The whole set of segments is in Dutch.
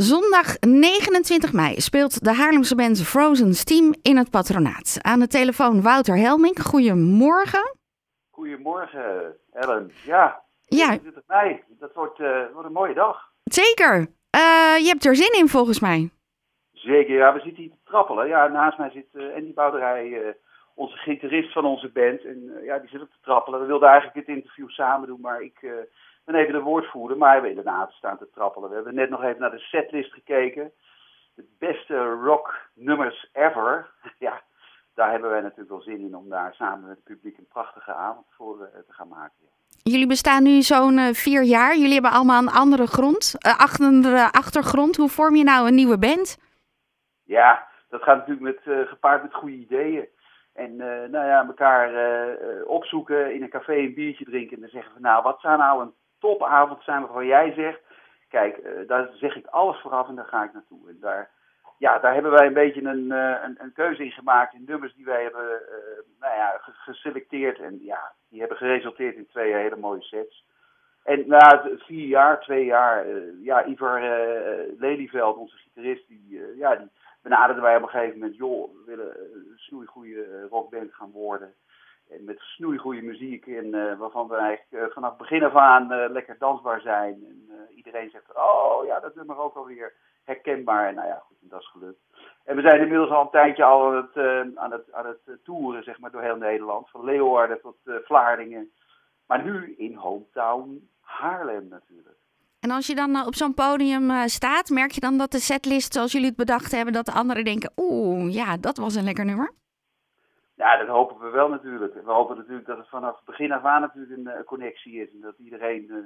Zondag 29 mei speelt de Haarlemse band Frozen Steam in het patronaat. Aan de telefoon Wouter Helming. Goedemorgen. Goedemorgen, Ellen. Ja, Ja. 29 mei. Dat wordt, eh, wordt een mooie dag. Zeker. Eh, je hebt er zin in volgens mij. Zeker, ja. We zitten hier te trappelen. Ja, naast mij zit eh Andy Bouderij, onze gitarist van onze band. En ja, die zit ook te trappelen. We wilden eigenlijk het interview samen doen, maar ik ben even de woordvoerder. Maar we hebben inderdaad staan te trappelen. We hebben net nog even naar de setlist gekeken. De beste rocknummers ever. ja, daar hebben wij natuurlijk wel zin in om daar samen met het publiek een prachtige avond voor eh, te gaan maken. Jullie bestaan nu zo'n eh, vier jaar. Jullie hebben allemaal een andere grond, eh, andere achtergrond. Hoe vorm je nou een nieuwe band? Ja, dat gaat natuurlijk met, gepaard met goede ideeën. En nou ja, elkaar opzoeken, in een café een biertje drinken. En dan zeggen we, nou, wat zou nou een topavond zijn waarvan jij zegt... Kijk, eh, daar zeg ik alles vooraf en daar ga ik naartoe. En daar, ja, daar hebben wij een beetje een, eh, een, keuze in gemaakt in nummers die wij hebben eh, nou ja, ge- geselecteerd. En ja, die hebben geresulteerd in twee hele mooie sets. En na het vier jaar, twee jaar, ja, Ivar Lelyveld, onze gitarist, die, ja, die benaderden wij op een gegeven moment, joh, we willen een snoeigoede rockband gaan worden. Met snoeigoede muziek en eh, waarvan we eigenlijk eh, vanaf begin af aan eh, lekker dansbaar zijn. En iedereen zegt, oh ja, dat nummer ook alweer herkenbaar. En nou ja, goed, dat is gelukt. En we zijn inmiddels al een tijdje al aan het, aan het, aan het toeren, zeg maar, door heel Nederland. Van Leeuwarden tot Vlaardingen. Maar nu in hometown Haarlem natuurlijk. En als je dan op zo'n podium staat, merk je dan dat de setlist zoals jullie het bedacht hebben, dat de anderen denken, oeh, ja, dat was een lekker nummer. Ja, dat hopen we wel natuurlijk. We hopen natuurlijk dat het vanaf begin af aan natuurlijk een eh, connectie is. En dat iedereen, eh,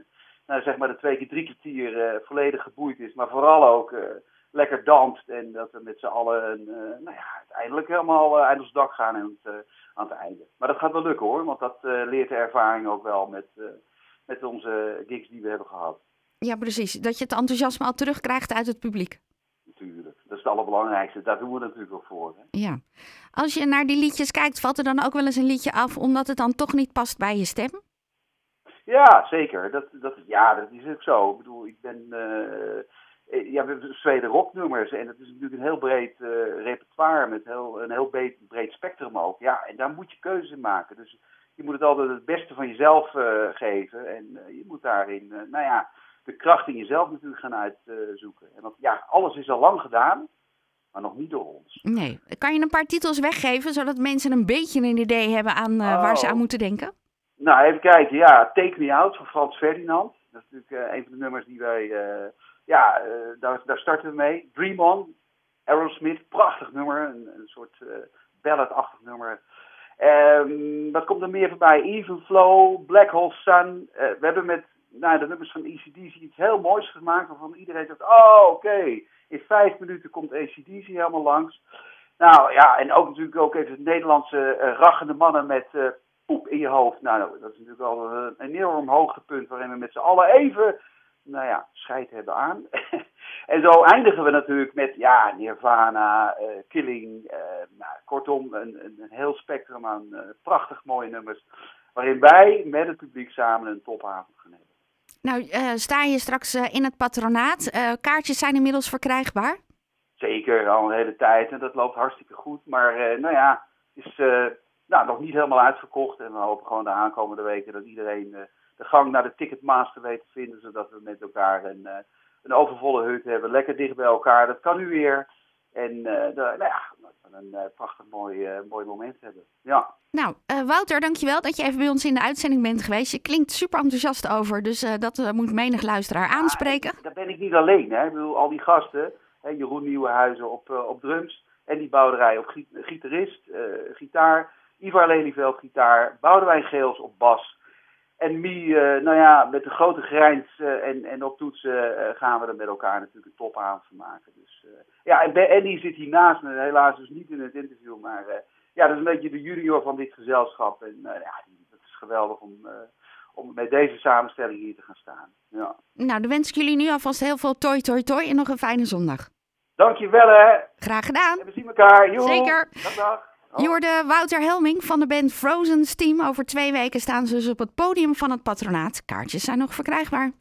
nou, zeg maar de twee keer drie kwartier eh, volledig geboeid is. Maar vooral ook lekker danst. En dat we met z'n allen eh, nou ja, uiteindelijk helemaal eh, uit ons dak gaan aan het, aan het einde. Maar dat gaat wel lukken hoor. Want dat leert de ervaring ook wel met, met onze gigs die we hebben gehad. Ja, precies. Dat je het enthousiasme al terugkrijgt uit het publiek. Dat is het allerbelangrijkste. Daar doen we natuurlijk ook voor. Hè? Ja. Als je naar die liedjes kijkt, valt er dan ook wel eens een liedje af omdat het dan toch niet past bij je stem? Ja, zeker. Dat, dat, ja, dat is ook zo. Ik bedoel, ik ben. eh, eh, ja, we hebben Zweden rocknummers en dat is natuurlijk een heel breed eh, repertoire met heel, een heel breed, breed spectrum ook. Ja, en daar moet je keuzes in maken. Dus je moet het altijd het beste van jezelf geven en je moet daarin, nou ja, de kracht in jezelf natuurlijk gaan uitzoeken. en dat, ja, alles is al lang gedaan, maar nog niet door ons. Nee. Kan je een paar titels weggeven, zodat mensen een beetje een idee hebben aan eh, waar ze Oh. aan moeten denken? Nou, even kijken. Ja, Take Me Out van Frans Ferdinand. Dat is natuurlijk eh, een van de nummers die wij... eh, ja, daar, daar starten we mee. Dream On, Aerosmith. Prachtig nummer. Een, een soort ballad-achtig nummer. Ehm, wat komt er meer voorbij? Even Flow, Black Hole Sun. We hebben met nou, de nummers van ACDC iets heel moois gemaakt. Waarvan iedereen zegt, oh oké. In vijf minuten komt ACDC helemaal langs. Nou ja, en ook natuurlijk ook even het Nederlandse eh rachende mannen met eh, poep in je hoofd. Nou, dat is natuurlijk al een enorm hoogtepunt waarin we met z'n allen even, nou ja, scheid hebben aan. en zo eindigen we natuurlijk met, ja, Nirvana, eh, Killing, eh, nou, kortom, een, een, heel spectrum aan eh, prachtig mooie nummers. Waarin wij met het publiek samen een topavond gaan. Nou, eh, sta je straks eh, in het patronaat. Eh, kaartjes zijn inmiddels verkrijgbaar. Zeker, al een hele tijd en dat loopt hartstikke goed. Maar nou ja, is nou, nog niet helemaal uitverkocht. En we hopen gewoon de aankomende weken dat iedereen de gang naar de Ticketmaster weet te vinden. Zodat we met elkaar een, een overvolle hut hebben. Lekker dicht bij elkaar, dat kan nu weer. En de- nou ja, een eh, prachtig mooi, eh, mooi moment hebben. Ja. Nou, eh, Wouter, dankjewel dat je even bij ons in de uitzending bent geweest. Je klinkt super enthousiast over, dus dat moet menig luisteraar aanspreken. Daar ben ik niet alleen. Hè. Ik bedoel, al die gasten, hè, Jeroen Nieuwenhuizen op, op drums en die bouderij op gi- gitarist, gitaar, Ivar Lelyveld gitaar, Boudewijn Geels op bas. En Mie, eh, nou ja, met de grote grijns eh, en, en op toetsen eh, gaan we er met elkaar natuurlijk een topavond van maken. Dus, ja, en Andy zit hier naast me, helaas dus niet in het interview, maar ja, dat is een beetje de junior van dit gezelschap. En ja, het is geweldig om, om met deze samenstelling hier te gaan staan. Ja. Nou, dan wens ik jullie nu alvast heel veel toi toi toi en nog een fijne zondag. Dankjewel hè. Graag gedaan. En we zien elkaar. Joe. Zeker. Dag dag. Je hoorde Wouter Helming van de band Frozen Steam. Over twee weken staan ze dus op het podium van het patronaat. Kaartjes zijn nog verkrijgbaar.